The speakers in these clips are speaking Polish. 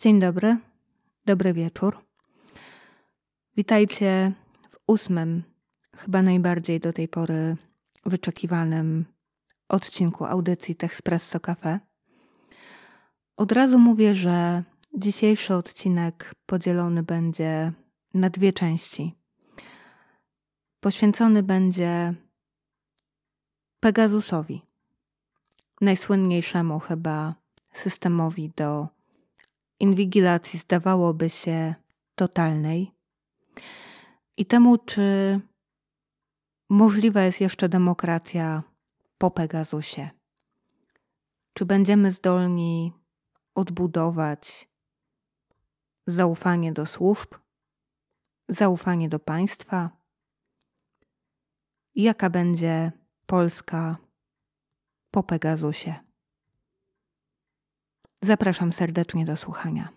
Dzień dobry, dobry wieczór. Witajcie w ósmym, chyba najbardziej do tej pory wyczekiwanym odcinku audycji Techspresso Cafe. Od razu mówię, że dzisiejszy odcinek podzielony będzie na dwie części. Poświęcony będzie Pegasusowi, najsłynniejszemu chyba systemowi do inwigilacji, zdawałoby się totalnej, i temu, czy możliwa jest jeszcze demokracja po Pegasusie. Czy będziemy zdolni odbudować zaufanie do służb, zaufanie do państwa? Jaka będzie Polska po Pegasusie? Zapraszam serdecznie do słuchania.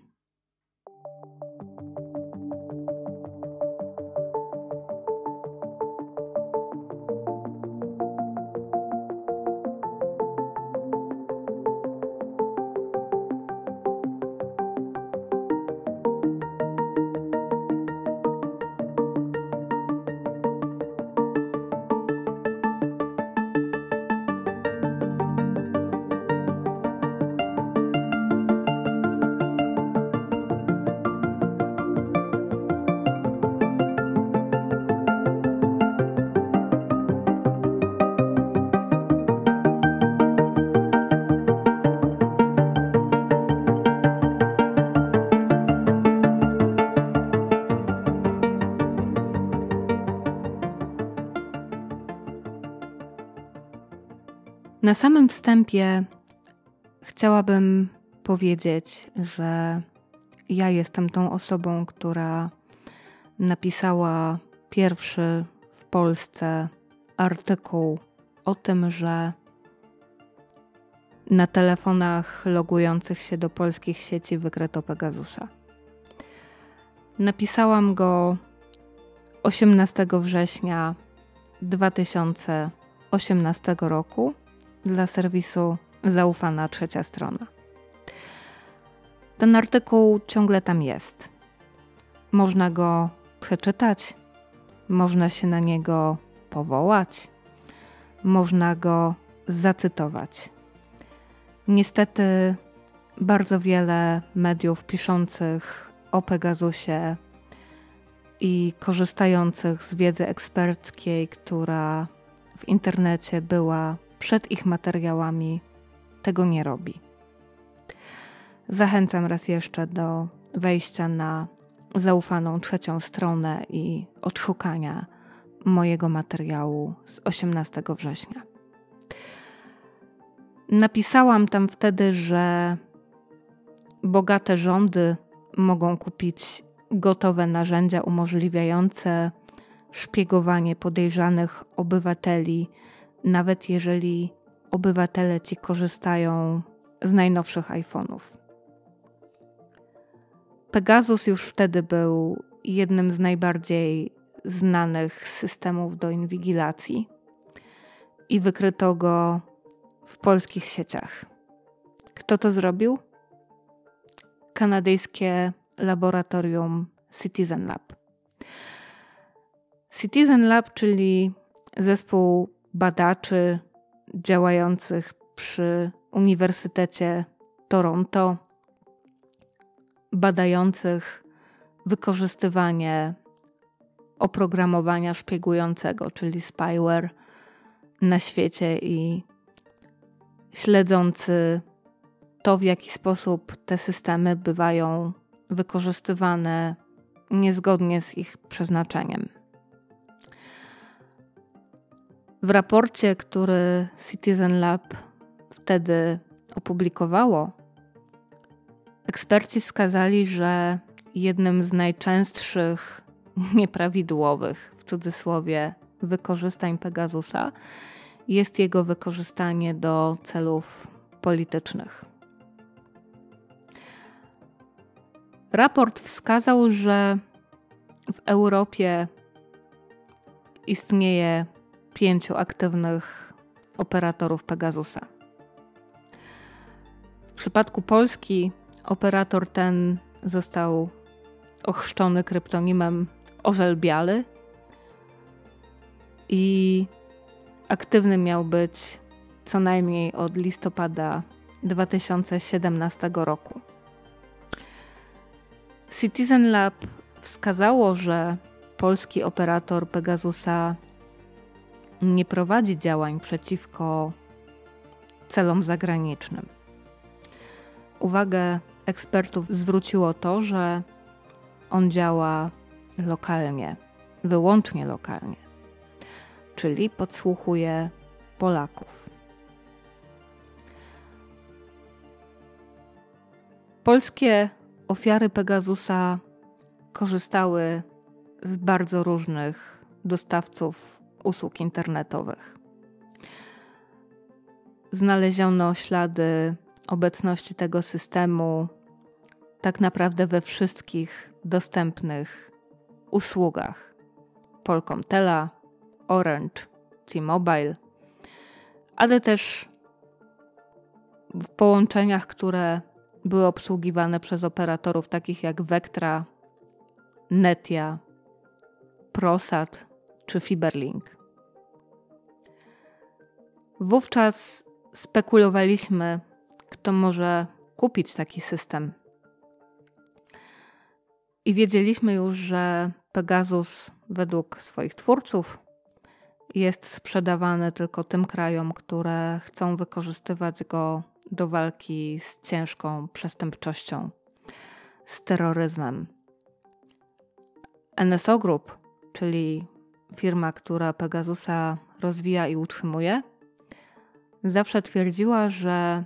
Na samym wstępie chciałabym powiedzieć, że ja jestem tą osobą, która napisała pierwszy w Polsce artykuł o tym, że na telefonach logujących się do polskich sieci wykryto Pegasusa. Napisałam go 18 września 2018 roku dla serwisu Zaufana Trzecia Strona. Ten artykuł ciągle tam jest. Można go przeczytać, można się na niego powołać, można go zacytować. Niestety, bardzo wiele mediów piszących o Pegasusie i korzystających z wiedzy eksperckiej, która w internecie była przed ich materiałami tego nie robi. Zachęcam raz jeszcze do wejścia na zaufaną trzecią stronę i odszukania mojego materiału z 18 września. Napisałam tam wtedy, że bogate rządy mogą kupić gotowe narzędzia umożliwiające szpiegowanie podejrzanych obywateli nawet jeżeli obywatele ci korzystają z najnowszych iPhone'ów. Pegasus już wtedy był jednym z najbardziej znanych systemów do inwigilacji i wykryto go w polskich sieciach. Kto to zrobił? Kanadyjskie laboratorium Citizen Lab. Citizen Lab, czyli zespół badaczy działających przy Uniwersytecie Toronto, badających wykorzystywanie oprogramowania szpiegującego, czyli spyware na świecie i śledzący to, w jaki sposób te systemy bywają wykorzystywane niezgodnie z ich przeznaczeniem. W raporcie, który Citizen Lab wtedy opublikowało, eksperci wskazali, że jednym z najczęstszych nieprawidłowych, w cudzysłowie, wykorzystań Pegasusa jest jego wykorzystanie do celów politycznych. Raport wskazał, że w Europie istnieje pięciu aktywnych operatorów Pegasusa. W przypadku Polski Operator ten został ochrzczony kryptonimem Orzel Biały i aktywny miał być co najmniej od listopada 2017 roku. Citizen Lab wskazało, że polski operator Pegasusa nie prowadzi działań przeciwko celom zagranicznym. Uwagę ekspertów zwróciło to, że on działa lokalnie, wyłącznie lokalnie, czyli podsłuchuje Polaków. Polskie ofiary Pegasusa korzystały z bardzo różnych dostawców usług internetowych. Znaleziono ślady obecności tego systemu tak naprawdę we wszystkich dostępnych usługach. Polkomtela, Orange, T-Mobile, ale też w połączeniach, które były obsługiwane przez operatorów takich jak Vectra, Netia, Prosat czy Fiberlink. Wówczas spekulowaliśmy, kto może kupić taki system. I wiedzieliśmy już, że Pegasus według swoich twórców jest sprzedawany tylko tym krajom, które chcą wykorzystywać go do walki z ciężką przestępczością, z terroryzmem. NSO Group, czyli firma, która Pegasusa rozwija i utrzymuje, zawsze twierdziła, że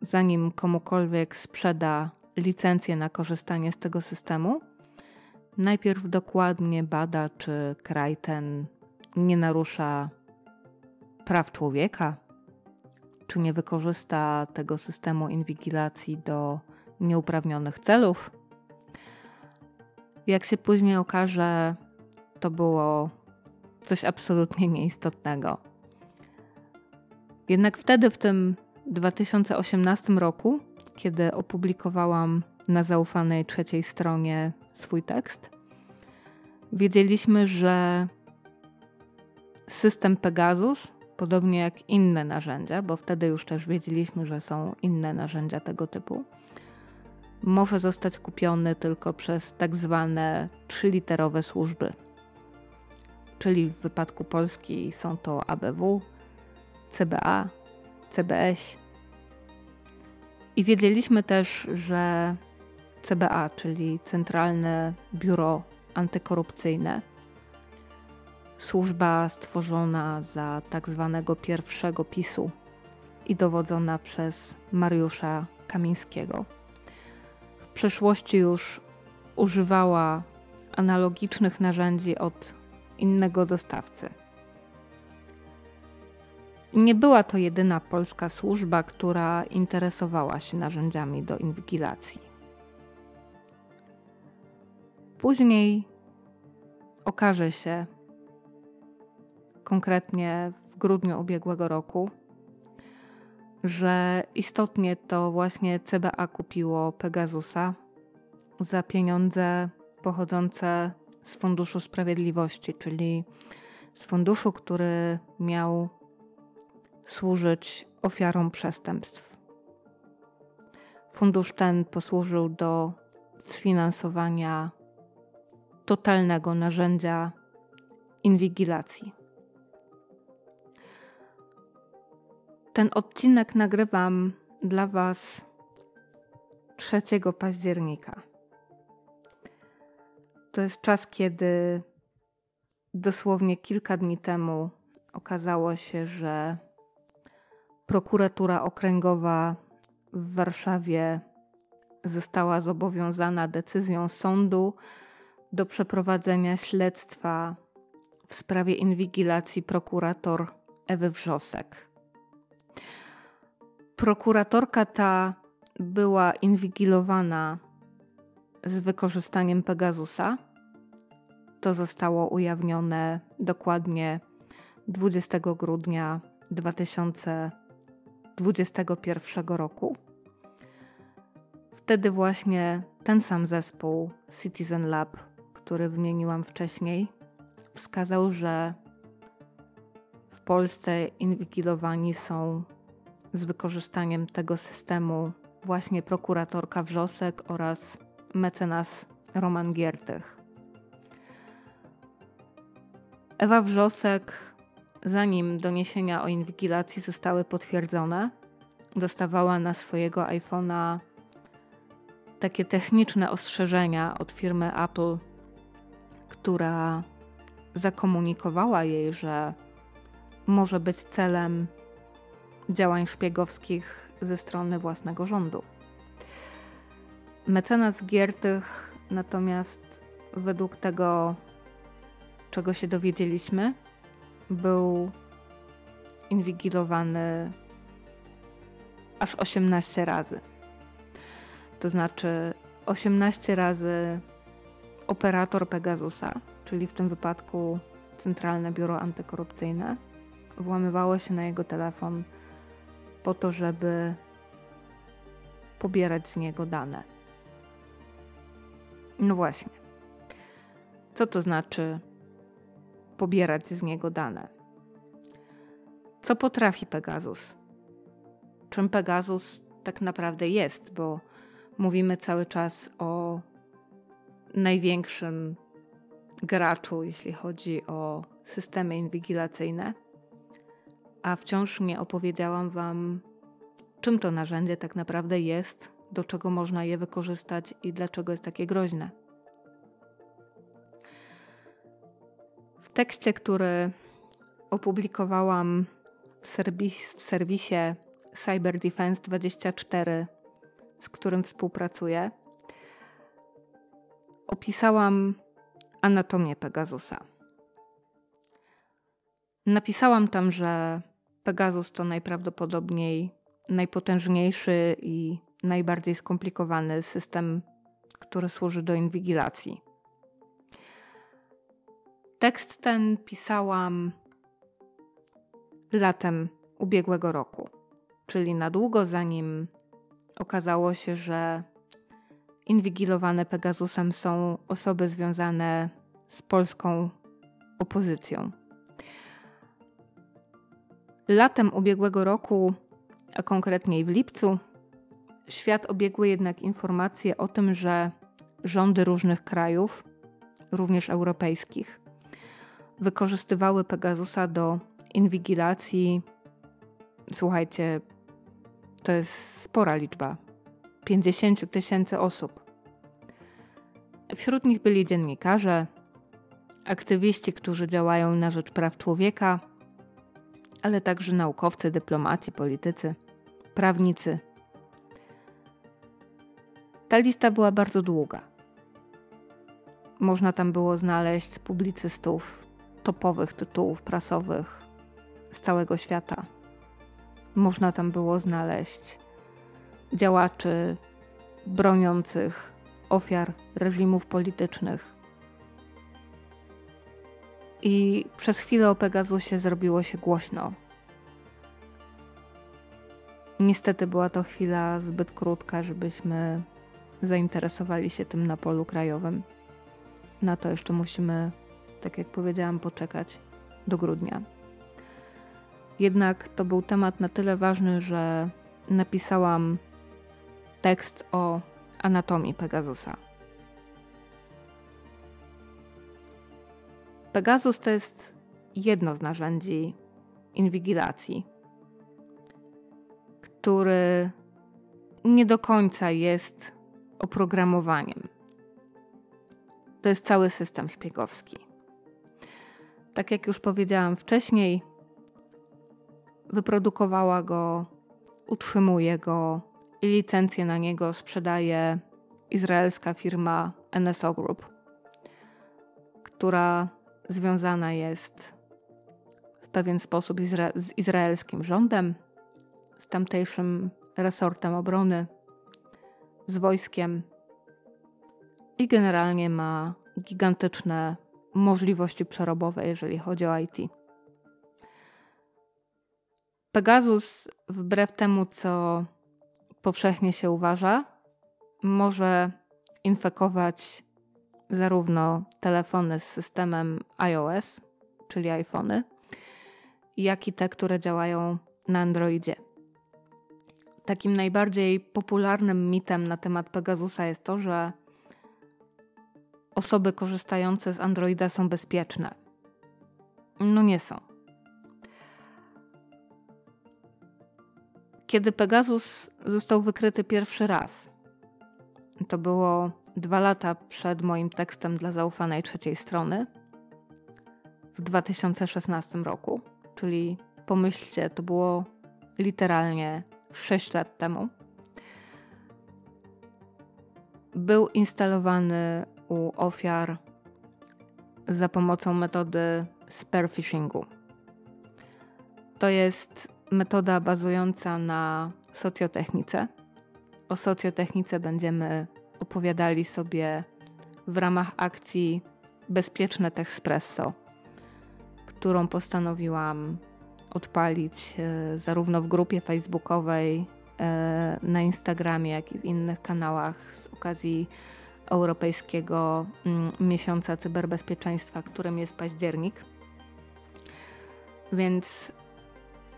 zanim komukolwiek sprzeda licencję na korzystanie z tego systemu, najpierw dokładnie bada, czy kraj ten nie narusza praw człowieka, czy nie wykorzysta tego systemu inwigilacji do nieuprawnionych celów. Jak się później okaże, to było coś absolutnie nieistotnego. Jednak wtedy, w tym 2018 roku, kiedy opublikowałam na zaufanej trzeciej stronie swój tekst, wiedzieliśmy, że system Pegasus, podobnie jak inne narzędzia, bo wtedy już też wiedzieliśmy, że są inne narzędzia tego typu, może zostać kupiony tylko przez tak zwane trzyliterowe służby. Czyli w wypadku Polski są to ABW, CBA, CBS. I wiedzieliśmy też, że CBA, czyli Centralne Biuro Antykorupcyjne, służba stworzona za tak zwanego pierwszego PiSu i dowodzona przez Mariusza Kamińskiego. W przeszłości już używała analogicznych narzędzi od innego dostawcy. Nie była to jedyna polska służba, która interesowała się narzędziami do inwigilacji. Później okaże się, konkretnie w grudniu ubiegłego roku, że istotnie to właśnie CBA kupiło Pegasusa za pieniądze pochodzące z Funduszu Sprawiedliwości, czyli z funduszu, który miał służyć ofiarom przestępstw. Fundusz ten posłużył do sfinansowania totalnego narzędzia inwigilacji. Ten odcinek nagrywam dla Was 3 października. To jest czas, kiedy dosłownie kilka dni temu okazało się, że prokuratura okręgowa w Warszawie została zobowiązana decyzją sądu do przeprowadzenia śledztwa w sprawie inwigilacji prokurator Ewy Wrzosek. Prokuratorka ta była inwigilowana z wykorzystaniem Pegasusa. To zostało ujawnione dokładnie 20 grudnia 2021 roku. Wtedy właśnie ten sam zespół Citizen Lab, który wymieniłam wcześniej, wskazał, że w Polsce inwigilowani są z wykorzystaniem tego systemu właśnie prokuratorka Wrzosek oraz mecenas Roman Giertych. Ewa Wrzosek, zanim doniesienia o inwigilacji zostały potwierdzone, dostawała na swojego iPhone'a takie techniczne ostrzeżenia od firmy Apple, która zakomunikowała jej, że może być celem działań szpiegowskich ze strony własnego rządu. Mecenas Giertych natomiast według tego, czego się dowiedzieliśmy, był inwigilowany aż 18 razy. To znaczy 18 razy operator Pegasusa, czyli w tym wypadku Centralne Biuro Antykorupcyjne, włamywało się na jego telefon po to, żeby pobierać z niego dane. No właśnie. Co to znaczy pobierać z niego dane? Co potrafi Pegasus? Czym Pegasus tak naprawdę jest, bo mówimy cały czas o największym graczu, jeśli chodzi o systemy inwigilacyjne, a wciąż nie opowiedziałam Wam, czym to narzędzie tak naprawdę jest, do czego można je wykorzystać i dlaczego jest takie groźne. W tekście, który opublikowałam w, serwis, w serwisie Cyber Defense 24, z którym współpracuję, opisałam anatomię Pegasusa. Napisałam tam, że Pegasus to najprawdopodobniej najpotężniejszy i najbardziej skomplikowany system, który służy do inwigilacji. Tekst ten pisałam latem ubiegłego roku, czyli na długo zanim okazało się, że inwigilowane Pegasusem są osoby związane z polską opozycją. Latem ubiegłego roku, a konkretniej w lipcu, świat obiegły jednak informacje o tym, że rządy różnych krajów, również europejskich, wykorzystywały Pegasusa do inwigilacji. Słuchajcie, to jest spora liczba 50 tysięcy osób. Wśród nich byli dziennikarze, aktywiści, którzy działają na rzecz praw człowieka, ale także naukowcy, dyplomaci, politycy, prawnicy. Ta lista była bardzo długa. Można tam było znaleźć publicystów topowych tytułów prasowych z całego świata. Można tam było znaleźć działaczy broniących ofiar reżimów politycznych. I przez chwilę o Pegasusie zrobiło się głośno. Niestety była to chwila zbyt krótka, żebyśmy zainteresowali się tym na polu krajowym. Na to jeszcze musimy, tak jak powiedziałam, poczekać do grudnia. Jednak to był temat na tyle ważny, że napisałam tekst o anatomii Pegasusa. Pegasus to jest jedno z narzędzi inwigilacji, który nie do końca jest oprogramowaniem. To jest cały system szpiegowski. Tak jak już powiedziałam wcześniej, wyprodukowała go, utrzymuje go i licencję na niego sprzedaje izraelska firma NSO Group, która związana jest w pewien sposób z izraelskim rządem, z tamtejszym resortem obrony, z wojskiem i generalnie ma gigantyczne możliwości przerobowe, jeżeli chodzi o IT. Pegasus, wbrew temu, co powszechnie się uważa, może infekować zarówno telefony z systemem iOS, czyli iPhony, jak i te, które działają na Androidzie. Takim najbardziej popularnym mitem na temat Pegasusa jest to, że osoby korzystające z Androida są bezpieczne. No nie są. Kiedy Pegasus został wykryty pierwszy raz, to było dwa lata przed moim tekstem dla zaufanej trzeciej strony w 2016 roku, czyli pomyślcie, to było literalnie 6 lat temu. Był instalowany u ofiar za pomocą metody spearfishingu. To jest metoda bazująca na socjotechnice. O socjotechnice będziemy opowiadali sobie w ramach akcji Bezpieczne Techspresso, którą postanowiłam odpalić e, zarówno w grupie facebookowej, e, na Instagramie, jak i w innych kanałach z okazji Europejskiego mm, Miesiąca Cyberbezpieczeństwa, którym jest październik. Więc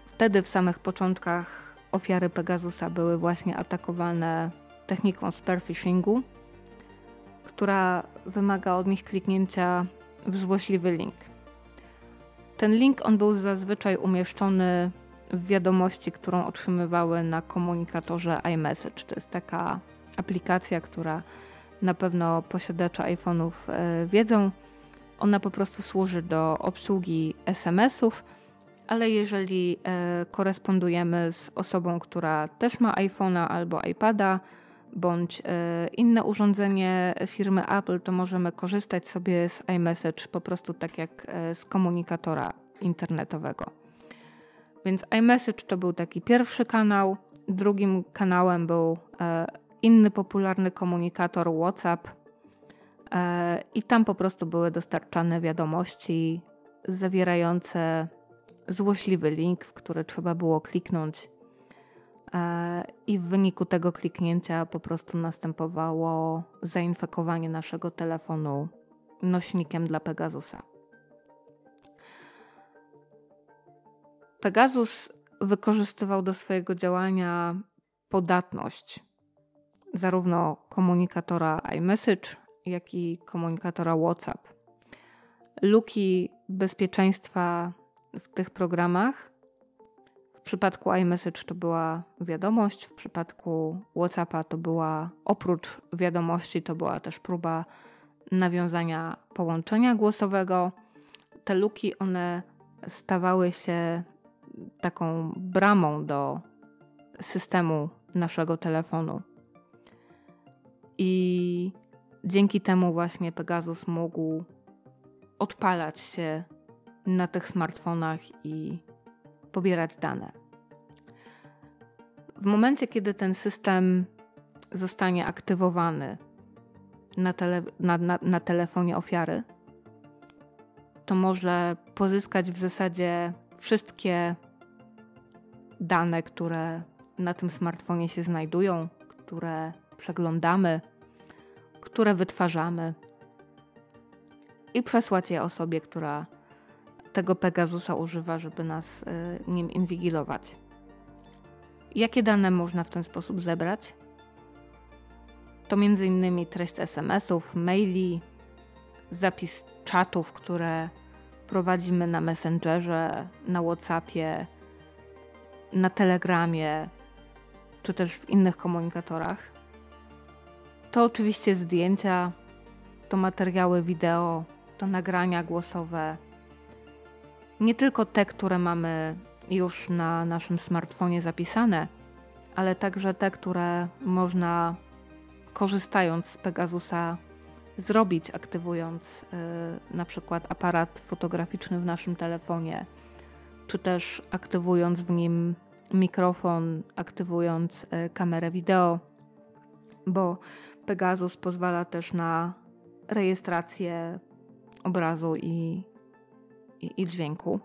wtedy w samych początkach ofiary Pegasusa były właśnie atakowane techniką spearfishingu, która wymaga od nich kliknięcia w złośliwy link. Ten link on był zazwyczaj umieszczony w wiadomości, którą otrzymywały na komunikatorze iMessage. To jest taka aplikacja, która na pewno posiadacze iPhone'ów e, wiedzą. Ona po prostu służy do obsługi SMS-ów, ale jeżeli e, korespondujemy z osobą, która też ma iPhone'a albo iPada, bądź e, inne urządzenie firmy Apple, to możemy korzystać sobie z iMessage po prostu tak jak z komunikatora internetowego. Więc iMessage to był taki pierwszy kanał. Drugim kanałem był inny popularny komunikator WhatsApp. E, I tam po prostu były dostarczane wiadomości zawierające złośliwy link, w który trzeba było kliknąć. E, I w wyniku tego kliknięcia po prostu następowało zainfekowanie naszego telefonu nośnikiem dla Pegasusa. Pegasus wykorzystywał do swojego działania podatność zarówno komunikatora iMessage, jak i komunikatora WhatsApp. Luki bezpieczeństwa w tych programach przypadku iMessage to była wiadomość, w przypadku WhatsAppa to była oprócz wiadomości to była też próba nawiązania połączenia głosowego. Te luki one stawały się taką bramą do systemu naszego telefonu. I dzięki temu właśnie Pegasus mógł odpalać się na tych smartfonach i pobierać dane. W momencie, kiedy ten system zostanie aktywowany na, tele, na, na, na telefonie ofiary, to może pozyskać w zasadzie wszystkie dane, które na tym smartfonie się znajdują, które przeglądamy, które wytwarzamy i przesłać je osobie, która tego Pegasusa używa, żeby nas y, nim inwigilować. Jakie dane można w ten sposób zebrać? To m.in. treść SMS-ów, maili, zapis czatów, które prowadzimy na Messengerze, na WhatsAppie, na Telegramie, czy też w innych komunikatorach. To oczywiście zdjęcia, to materiały wideo, to nagrania głosowe. Nie tylko te, które mamy już na naszym smartfonie zapisane, ale także te, które można korzystając z Pegasusa zrobić, aktywując y, na przykład aparat fotograficzny w naszym telefonie, czy też aktywując w nim mikrofon, aktywując y, kamerę wideo, bo Pegasus pozwala też na rejestrację obrazu i, i, i dźwięku.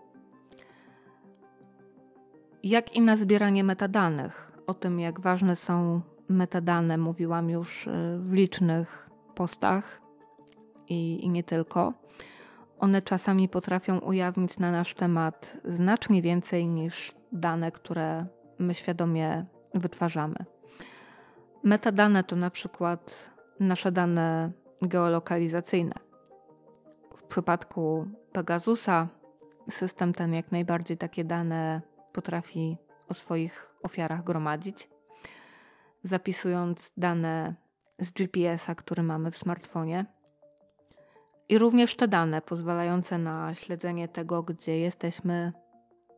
Jak i na zbieranie metadanych o tym, jak ważne są metadane mówiłam już y, w licznych postach i, i nie tylko. One czasami potrafią ujawnić na nasz temat znacznie więcej niż dane, które my świadomie wytwarzamy. Metadane to na przykład nasze dane geolokalizacyjne. W przypadku Pegasusa system ten jak najbardziej takie dane potrafi o swoich ofiarach gromadzić, zapisując dane z GPS-a, który mamy w smartfonie. I również te dane pozwalające na śledzenie tego, gdzie jesteśmy,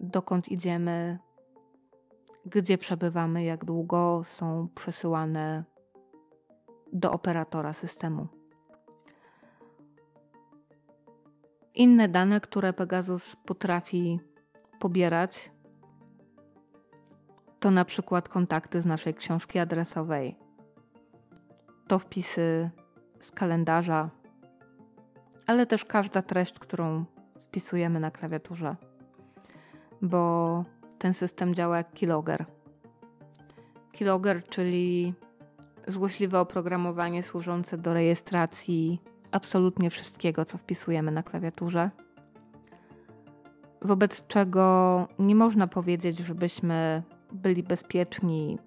dokąd idziemy, gdzie przebywamy, jak długo są przesyłane do operatora systemu. Inne dane, które Pegasus potrafi pobierać, to na przykład kontakty z naszej książki adresowej, to wpisy z kalendarza, ale też każda treść, którą wpisujemy na klawiaturze, bo ten system działa jak keylogger. Keylogger, czyli złośliwe oprogramowanie służące do rejestracji absolutnie wszystkiego, co wpisujemy na klawiaturze. Wobec czego nie można powiedzieć, żebyśmy byli bezpieczni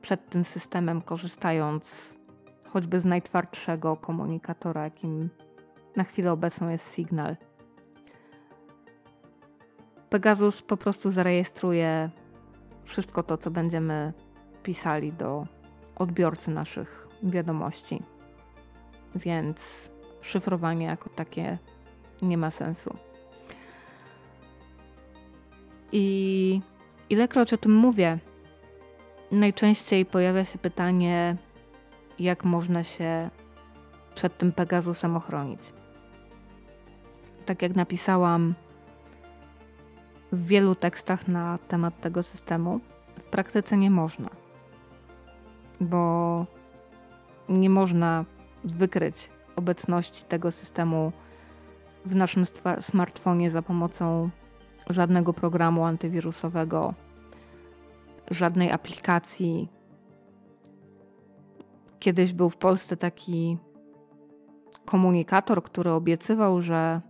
przed tym systemem, korzystając choćby z najtwardszego komunikatora, jakim na chwilę obecną jest Signal. Pegasus po prostu zarejestruje wszystko to, co będziemy pisali do odbiorcy naszych wiadomości. Więc szyfrowanie jako takie nie ma sensu. I ilekroć o tym mówię, najczęściej pojawia się pytanie, jak można się przed tym Pegasusem ochronić. Tak jak napisałam w wielu tekstach na temat tego systemu, w praktyce nie można, bo nie można wykryć obecności tego systemu w naszym smartfonie za pomocą żadnego programu antywirusowego, żadnej aplikacji. Kiedyś był w Polsce taki komunikator, który obiecywał, że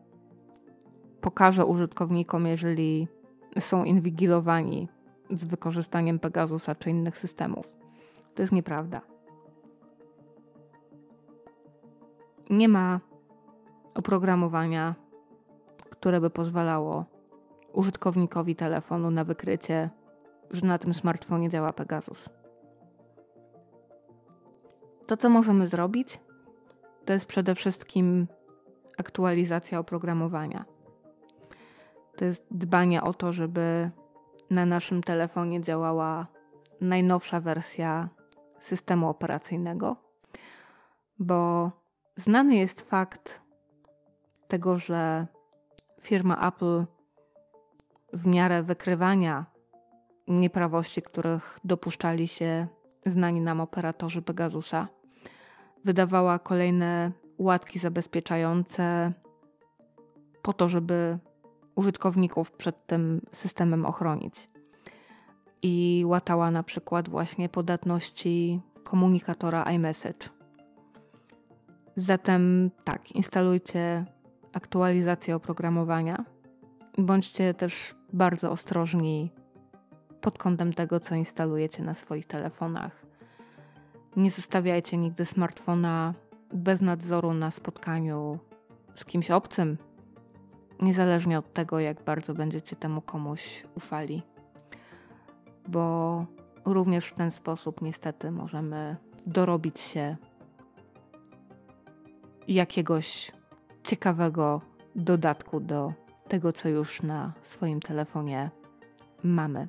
pokaże użytkownikom, jeżeli są inwigilowani z wykorzystaniem Pegasusa czy innych systemów. To jest nieprawda. Nie ma oprogramowania, które by pozwalało użytkownikowi telefonu na wykrycie, że na tym smartfonie działa Pegasus. To, co możemy zrobić, to jest przede wszystkim aktualizacja oprogramowania. To jest dbanie o to, żeby na naszym telefonie działała najnowsza wersja systemu operacyjnego, bo znany jest fakt tego, że firma Apple w miarę wykrywania nieprawości, których dopuszczali się znani nam operatorzy Pegasusa, wydawała kolejne łatki zabezpieczające po to, żeby użytkowników przed tym systemem ochronić. I łatała na przykład właśnie podatności komunikatora iMessage. Zatem tak, instalujcie aktualizację oprogramowania. Bądźcie też bardzo ostrożni pod kątem tego, co instalujecie na swoich telefonach. Nie zostawiajcie nigdy smartfona bez nadzoru na spotkaniu z kimś obcym, niezależnie od tego, jak bardzo będziecie temu komuś ufali. Bo również w ten sposób niestety możemy dorobić się jakiegoś ciekawego dodatku do tego, co już na swoim telefonie mamy.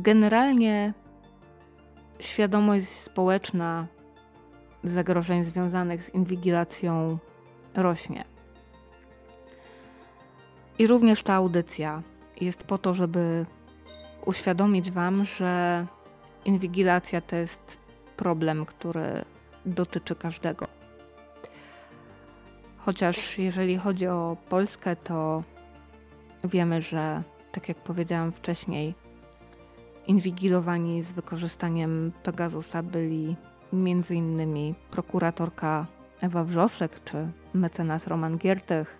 Generalnie świadomość społeczna zagrożeń związanych z inwigilacją rośnie. I również ta audycja jest po to, żeby uświadomić Wam, że inwigilacja to jest problem, który dotyczy każdego. Chociaż jeżeli chodzi o Polskę, to wiemy, że tak jak powiedziałam wcześniej, inwigilowani z wykorzystaniem Pegasusa byli m.in. prokuratorka Ewa Wrzosek czy mecenas Roman Giertych,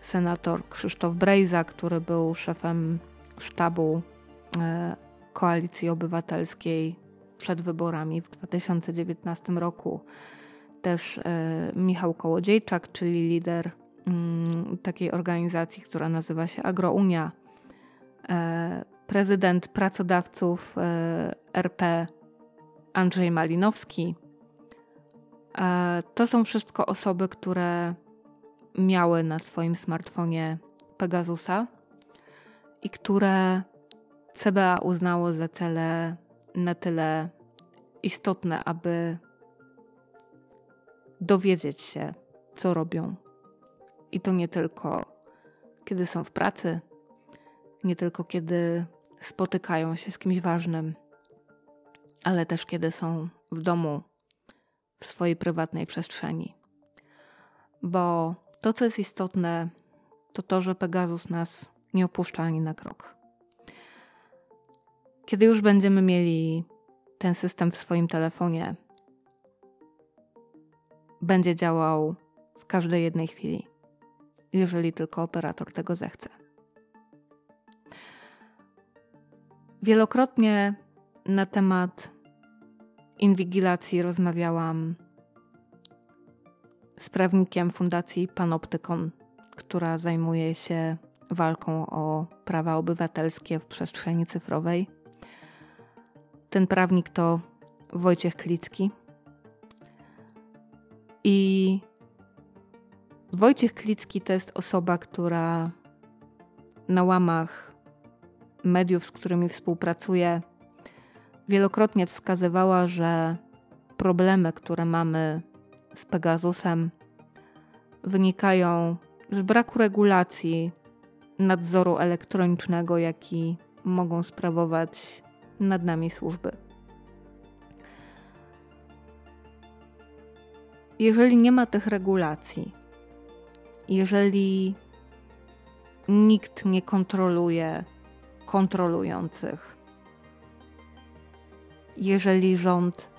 senator Krzysztof Brejza, który był szefem sztabu e, Koalicji Obywatelskiej przed wyborami w 2019 roku. Też e, Michał Kołodziejczak, czyli lider mm, takiej organizacji, która nazywa się Agrounia. E, prezydent pracodawców RP Andrzej Malinowski. To są wszystko osoby, które miały na swoim smartfonie Pegasusa i które CBA uznało za cele tyle istotne, aby dowiedzieć się, co robią. I to nie tylko kiedy są w pracy, nie tylko kiedy spotykają się z kimś ważnym, ale też kiedy są w domu, w swojej prywatnej przestrzeni. Bo to, co jest istotne, to to, że Pegasus nas nie opuszcza ani na krok. Kiedy już będziemy mieli ten system w swoim telefonie, będzie działał w każdej jednej chwili, jeżeli tylko operator tego zechce. Wielokrotnie na temat inwigilacji rozmawiałam z prawnikiem Fundacji Panoptykon, która zajmuje się walką o prawa obywatelskie w przestrzeni cyfrowej. Ten prawnik to Wojciech Klicki. I Wojciech Klicki to jest osoba, która na łamach mediów, z którymi współpracuje, wielokrotnie wskazywała, że problemy, które mamy z Pegasusem, wynikają z braku regulacji nadzoru elektronicznego, jaki mogą sprawować nad nami służby. Jeżeli nie ma tych regulacji, jeżeli nikt nie kontroluje kontrolujących, jeżeli rząd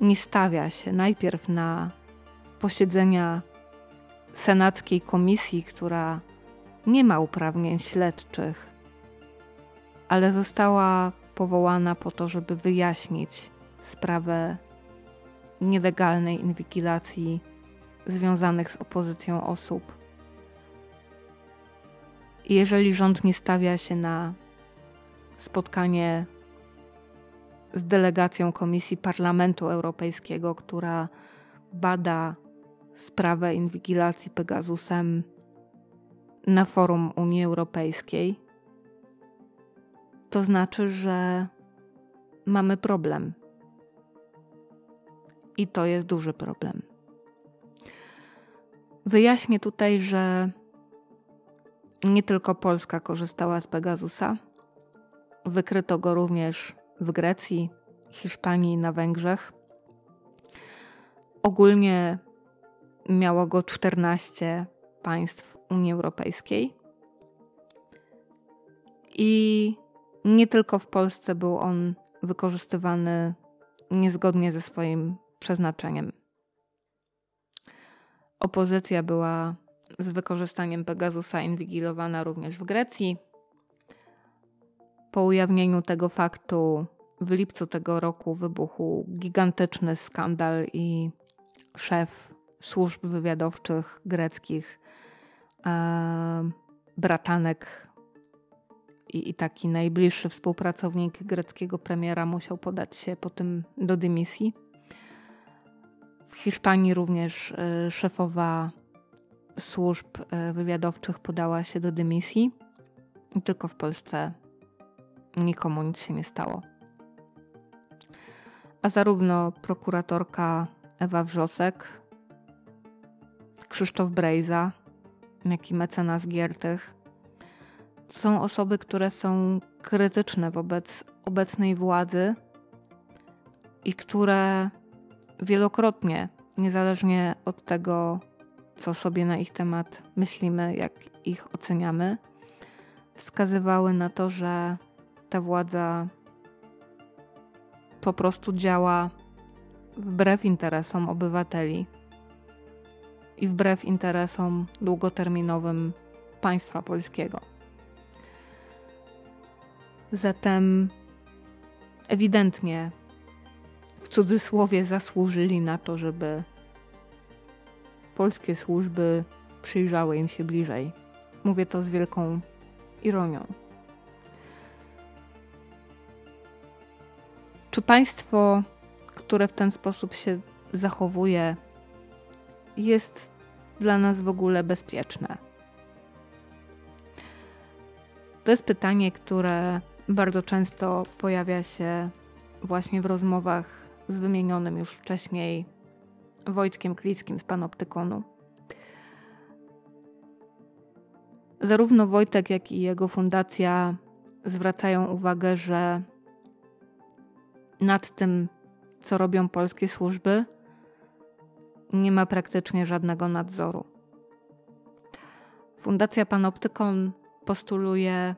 nie stawia się najpierw na posiedzenia senackiej komisji, która nie ma uprawnień śledczych, ale została powołana po to, żeby wyjaśnić sprawę nielegalnej inwigilacji związanych z opozycją osób. Jeżeli rząd nie stawia się na spotkanie z delegacją Komisji Parlamentu Europejskiego, która bada sprawę inwigilacji Pegasusem na forum Unii Europejskiej, to znaczy, że mamy problem. I to jest duży problem. Wyjaśnię tutaj, że nie tylko Polska korzystała z Pegasusa. Wykryto go również w Grecji, Hiszpanii i na Węgrzech. Ogólnie miało go 14 państw Unii Europejskiej. I nie tylko w Polsce był on wykorzystywany niezgodnie ze swoim przeznaczeniem. Opozycja była z wykorzystaniem Pegasusa inwigilowana również w Grecji. Po ujawnieniu tego faktu w lipcu tego roku wybuchł gigantyczny skandal i szef służb wywiadowczych greckich, e, bratanek i, i taki najbliższy współpracownik greckiego premiera musiał podać się po tym do dymisji. W Hiszpanii również e, szefowa służb e, wywiadowczych podała się do dymisji. Tylko w Polsce nikomu nic się nie stało. A zarówno prokuratorka Ewa Wrzosek, Krzysztof Brejza, jak i mecenas Giertych są osoby, które są krytyczne wobec obecnej władzy i które wielokrotnie, niezależnie od tego, co sobie na ich temat myślimy, jak ich oceniamy, wskazywały na to, że ta władza po prostu działa wbrew interesom obywateli i wbrew interesom długoterminowym państwa polskiego. Zatem ewidentnie w cudzysłowie zasłużyli na to, żeby polskie służby przyjrzały im się bliżej. Mówię to z wielką ironią. Czy państwo, które w ten sposób się zachowuje, jest dla nas w ogóle bezpieczne? To jest pytanie, które bardzo często pojawia się właśnie w rozmowach z wymienionym już wcześniej Wojtkiem Klickim z Panoptykonu. Zarówno Wojtek, jak i jego fundacja zwracają uwagę, że nad tym, co robią polskie służby, nie ma praktycznie żadnego nadzoru. Fundacja Panoptykon postuluje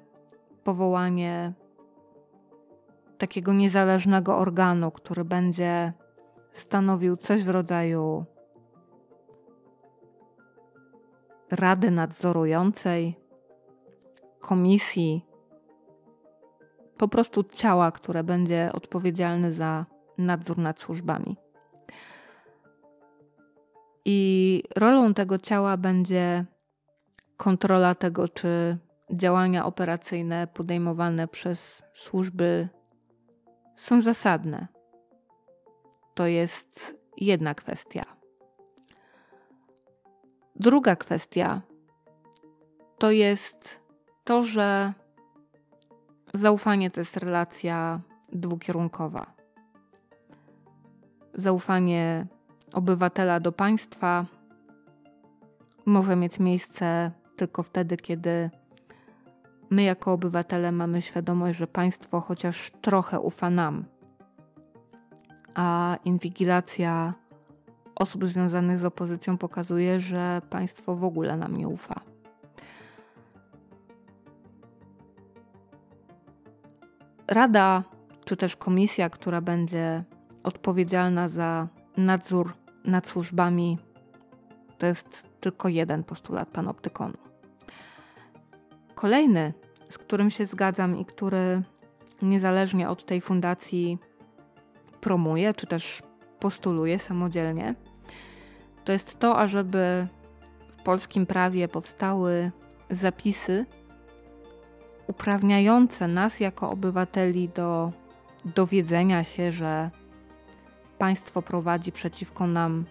powołanie takiego niezależnego organu, który będzie stanowił coś w rodzaju rady nadzorującej, komisji, po prostu ciała, które będzie odpowiedzialne za nadzór nad służbami. I rolą tego ciała będzie kontrola tego, czy działania operacyjne podejmowane przez służby są zasadne. To jest jedna kwestia. Druga kwestia to jest to, że zaufanie to jest relacja dwukierunkowa. Zaufanie obywatela do państwa może mieć miejsce tylko wtedy, kiedy my jako obywatele mamy świadomość, że państwo chociaż trochę ufa nam, a inwigilacja osób związanych z opozycją pokazuje, że państwo w ogóle nam nie ufa. Rada, czy też komisja, która będzie odpowiedzialna za nadzór nad służbami, to jest tylko jeden postulat panoptykonu. Kolejny, z którym się zgadzam i który niezależnie od tej fundacji promuje, czy też postuluje samodzielnie, to jest to, ażeby w polskim prawie powstały zapisy uprawniające nas jako obywateli do dowiedzenia się, że państwo prowadzi przeciwko nam,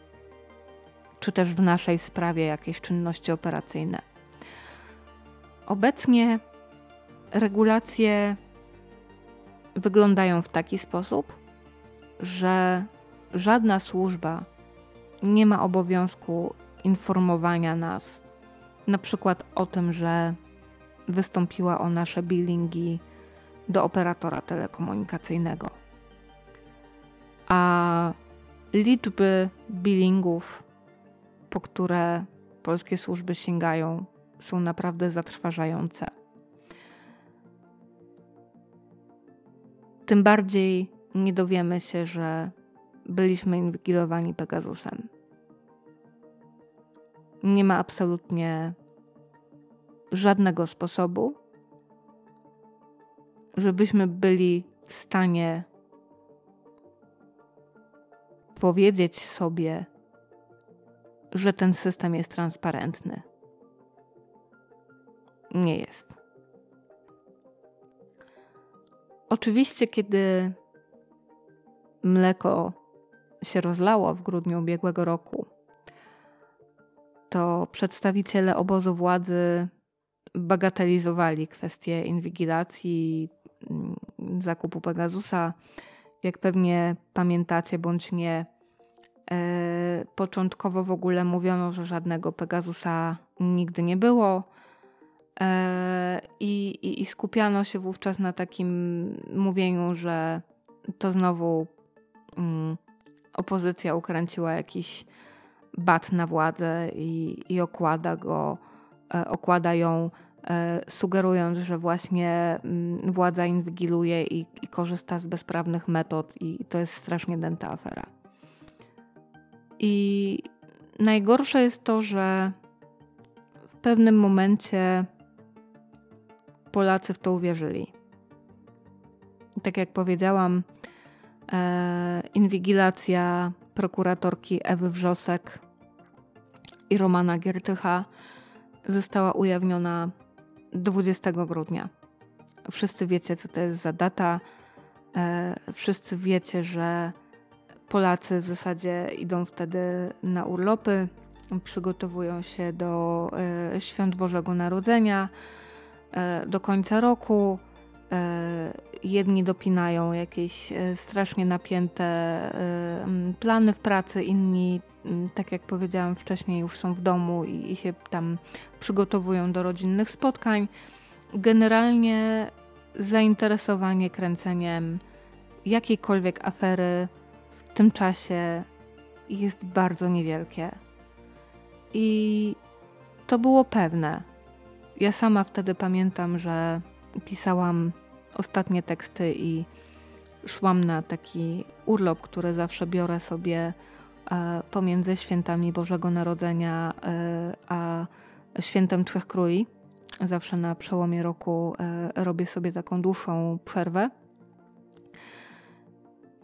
czy też w naszej sprawie jakieś czynności operacyjne. Obecnie regulacje wyglądają w taki sposób, że żadna służba nie ma obowiązku informowania nas, na przykład o tym, że wystąpiła o nasze billingi do operatora telekomunikacyjnego. A liczby billingów, po które polskie służby sięgają, są naprawdę zatrważające. Tym bardziej nie dowiemy się, że byliśmy inwigilowani Pegasusem. Nie ma absolutnie żadnego sposobu, żebyśmy byli w stanie powiedzieć sobie, że ten system jest transparentny. Nie jest. Oczywiście, kiedy mleko się rozlało w grudniu ubiegłego roku, to przedstawiciele obozu władzy bagatelizowali kwestię inwigilacji, mm, zakupu Pegasusa. Jak pewnie pamiętacie bądź nie, e, początkowo w ogóle mówiono, że żadnego Pegasusa nigdy nie było. E, I, i, I skupiano się wówczas na takim mówieniu, że to znowu mm, opozycja ukręciła jakiś bat na władzę i, i okłada go, e, okłada ją sugerując, że właśnie mm, władza inwigiluje i, i korzysta z bezprawnych metod, i to jest strasznie dęta afera. I najgorsze jest to, że w pewnym momencie Polacy w to uwierzyli. Tak jak powiedziałam, e, inwigilacja prokuratorki Ewy Wrzosek i Romana Giertycha została ujawniona 20 grudnia. Wszyscy wiecie, co to jest za data. E, wszyscy wiecie, że Polacy w zasadzie idą wtedy na urlopy, przygotowują się do e, świąt Bożego Narodzenia, do końca roku. Jedni dopinają jakieś strasznie napięte plany w pracy, inni, tak jak powiedziałam wcześniej, już są w domu i się tam przygotowują do rodzinnych spotkań. Generalnie zainteresowanie kręceniem jakiejkolwiek afery tym czasie jest bardzo niewielkie. I to było pewne. Ja sama wtedy pamiętam, że pisałam ostatnie teksty i szłam na taki urlop, który zawsze biorę sobie e, pomiędzy świętami Bożego Narodzenia e, a świętem Trzech Króli. Zawsze na przełomie roku e, robię sobie taką dłuższą przerwę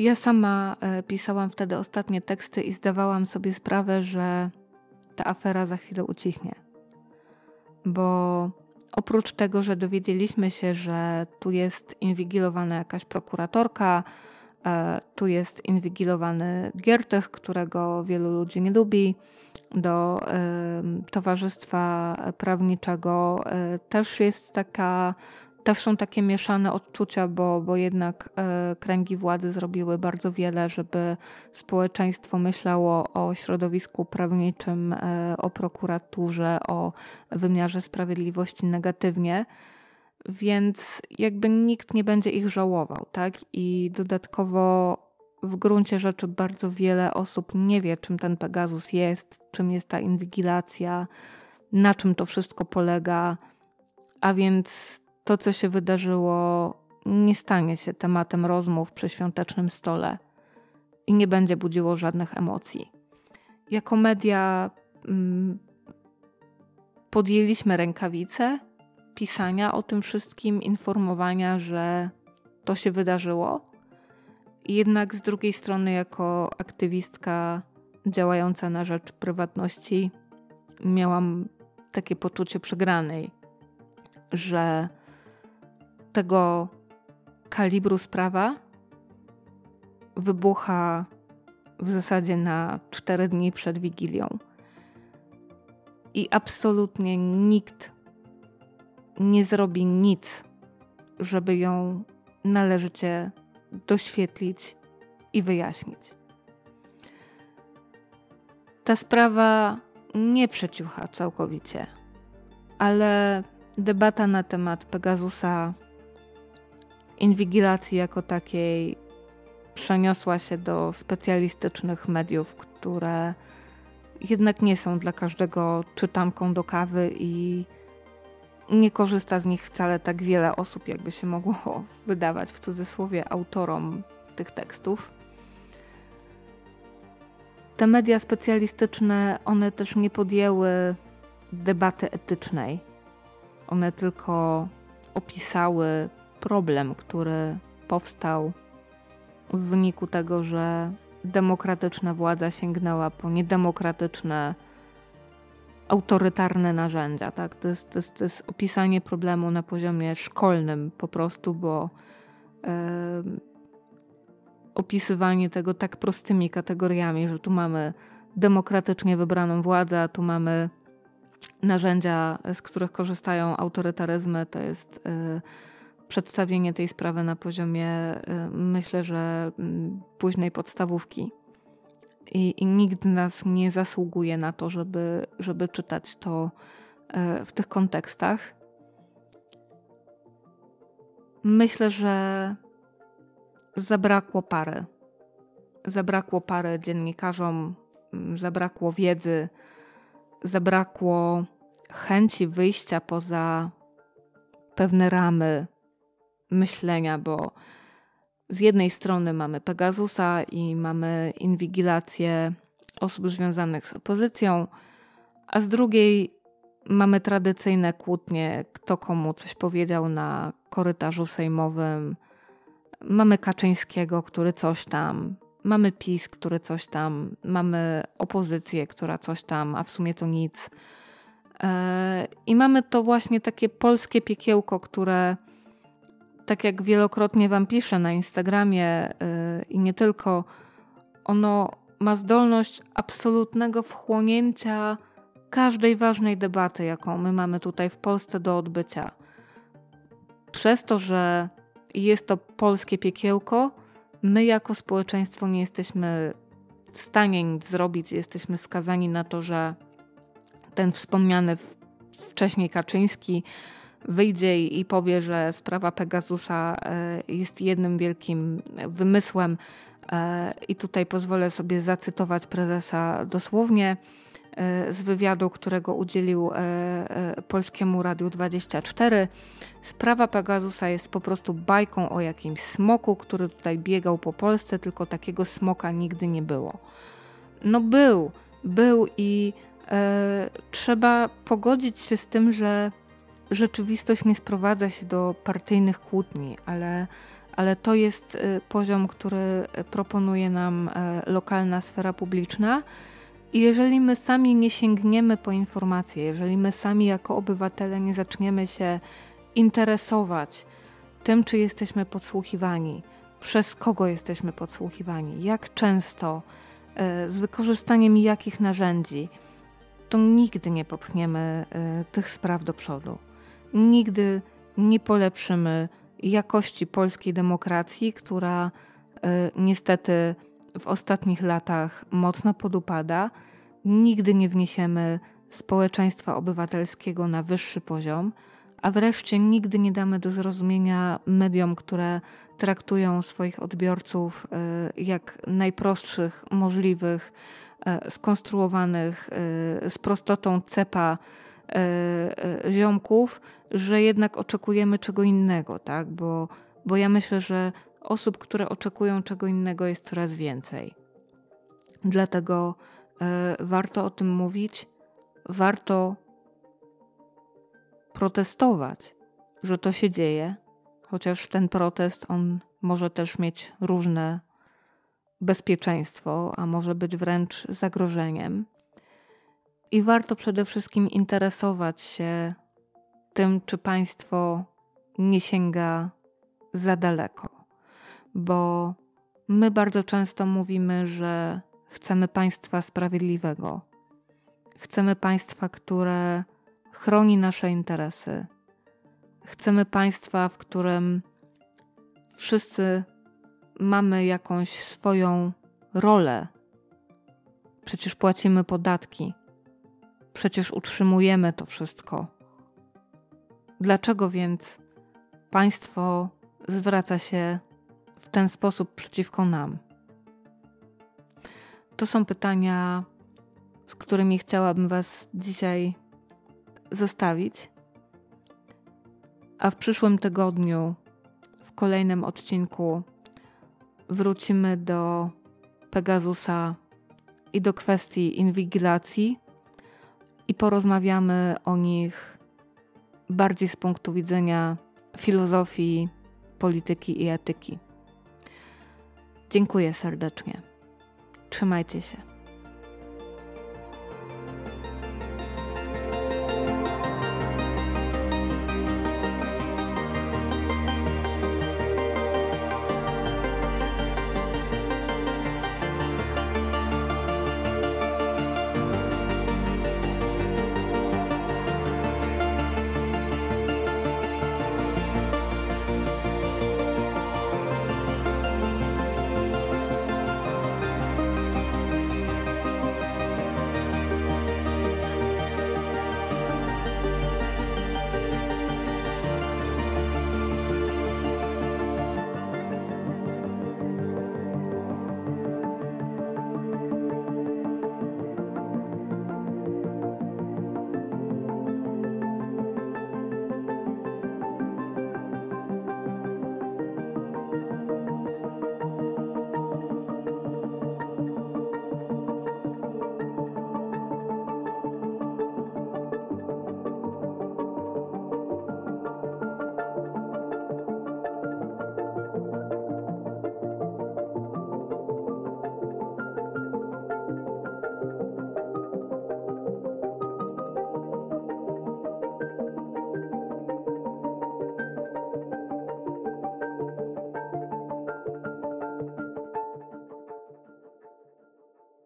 ja sama pisałam wtedy ostatnie teksty i zdawałam sobie sprawę, że ta afera za chwilę ucichnie. Bo oprócz tego, że dowiedzieliśmy się, że tu jest inwigilowana jakaś prokuratorka, e, tu jest inwigilowany Giertych, którego wielu ludzi nie lubi, do Towarzystwa Prawniczego e, też jest taka też są takie mieszane odczucia, bo, bo jednak e, kręgi władzy zrobiły bardzo wiele, żeby społeczeństwo myślało o środowisku prawniczym, e, o prokuraturze, o wymiarze sprawiedliwości negatywnie. Więc jakby nikt nie będzie ich żałował, tak? I dodatkowo w gruncie rzeczy bardzo wiele osób nie wie, czym ten Pegasus jest, czym jest ta inwigilacja, na czym to wszystko polega. A więc to, co się wydarzyło, nie stanie się tematem rozmów przy świątecznym stole i nie będzie budziło żadnych emocji. Jako media mm, podjęliśmy rękawice pisania o tym wszystkim, informowania, że to się wydarzyło. Jednak z drugiej strony, jako aktywistka działająca na rzecz prywatności, miałam takie poczucie przegranej, że tego kalibru sprawa wybucha w zasadzie na cztery dni przed Wigilią. I absolutnie nikt nie zrobi nic, żeby ją należycie doświetlić i wyjaśnić. Ta sprawa nie przeciucha całkowicie, ale debata na temat Pegasusa inwigilacji jako takiej przeniosła się do specjalistycznych mediów, które jednak nie są dla każdego czytanką do kawy i nie korzysta z nich wcale tak wiele osób, jakby się mogło wydawać w cudzysłowie autorom tych tekstów. Te media specjalistyczne, one też nie podjęły debaty etycznej. One tylko opisały problem, który powstał w wyniku tego, że demokratyczna władza sięgnęła po niedemokratyczne, autorytarne narzędzia. Tak? To, jest, to, jest, to jest opisanie problemu na poziomie szkolnym po prostu, bo e, opisywanie tego tak prostymi kategoriami, że tu mamy demokratycznie wybraną władzę, a tu mamy narzędzia, z których korzystają autorytaryzmy, to jest e, przedstawienie tej sprawy na poziomie, y, myślę, że mm, późnej podstawówki. I, I, nikt z nas nie zasługuje na to, żeby, żeby czytać to y, w tych kontekstach. Myślę, że zabrakło pary. Zabrakło pary dziennikarzom, mm, zabrakło wiedzy, zabrakło chęci wyjścia poza pewne ramy myślenia, bo z jednej strony mamy Pegasusa i mamy inwigilację osób związanych z opozycją, a z drugiej mamy tradycyjne kłótnie, kto komu coś powiedział na korytarzu sejmowym. Mamy Kaczyńskiego, który coś tam, mamy PiS, który coś tam, mamy opozycję, która coś tam, a w sumie to nic. E, I mamy to właśnie takie polskie piekiełko, które tak jak wielokrotnie Wam piszę na Instagramie yy, i nie tylko, ono ma zdolność absolutnego wchłonięcia każdej ważnej debaty, jaką my mamy tutaj w Polsce do odbycia. Przez to, że jest to polskie piekiełko, my jako społeczeństwo nie jesteśmy w stanie nic zrobić, jesteśmy skazani na to, że ten wspomniany wcześniej Kaczyński wyjdzie i powie, że sprawa Pegasusa e, jest jednym wielkim wymysłem. E, I tutaj pozwolę sobie zacytować prezesa dosłownie e, z wywiadu, którego udzielił Polskiemu Radiu 24. Sprawa Pegasusa jest po prostu bajką o jakimś smoku, który tutaj biegał po Polsce, tylko takiego smoka nigdy nie było. No był, był i e, trzeba pogodzić się z tym, że rzeczywistość nie sprowadza się do partyjnych kłótni, ale, ale to jest y, poziom, który proponuje nam y, lokalna sfera publiczna. I jeżeli my sami nie sięgniemy po informacje, jeżeli my sami jako obywatele nie zaczniemy się interesować tym, czy jesteśmy podsłuchiwani, przez kogo jesteśmy podsłuchiwani, jak często, y, z wykorzystaniem jakich narzędzi, to nigdy nie popchniemy tych spraw do przodu nigdy nie polepszymy jakości polskiej demokracji, która e, niestety w ostatnich latach mocno podupada. Nigdy nie wniesiemy społeczeństwa obywatelskiego na wyższy poziom, a wreszcie nigdy nie damy do zrozumienia mediom, które traktują swoich odbiorców e, jak najprostszych możliwych, e, skonstruowanych z prostotą cepa ziomków, że jednak oczekujemy czego innego, tak? Bo, bo ja myślę, że osób, które oczekują czego innego jest coraz więcej. Dlatego e, warto o tym mówić, warto protestować, że to się dzieje, chociaż ten protest on może też mieć różne bezpieczeństwo, a może być wręcz zagrożeniem. I warto przede wszystkim interesować się tym, czy państwo nie sięga za daleko. Bo my bardzo często mówimy, że chcemy państwa sprawiedliwego. Chcemy państwa, które chroni nasze interesy. Chcemy państwa, w którym wszyscy mamy jakąś swoją rolę. Przecież płacimy podatki, przecież utrzymujemy to wszystko. Dlaczego więc państwo zwraca się w ten sposób przeciwko nam? To są pytania, z którymi chciałabym Was dzisiaj zostawić. A w przyszłym tygodniu, w kolejnym odcinku, wrócimy do Pegasusa i do kwestii inwigilacji i porozmawiamy o nich bardziej z punktu widzenia filozofii, polityki i etyki. Dziękuję serdecznie. Trzymajcie się.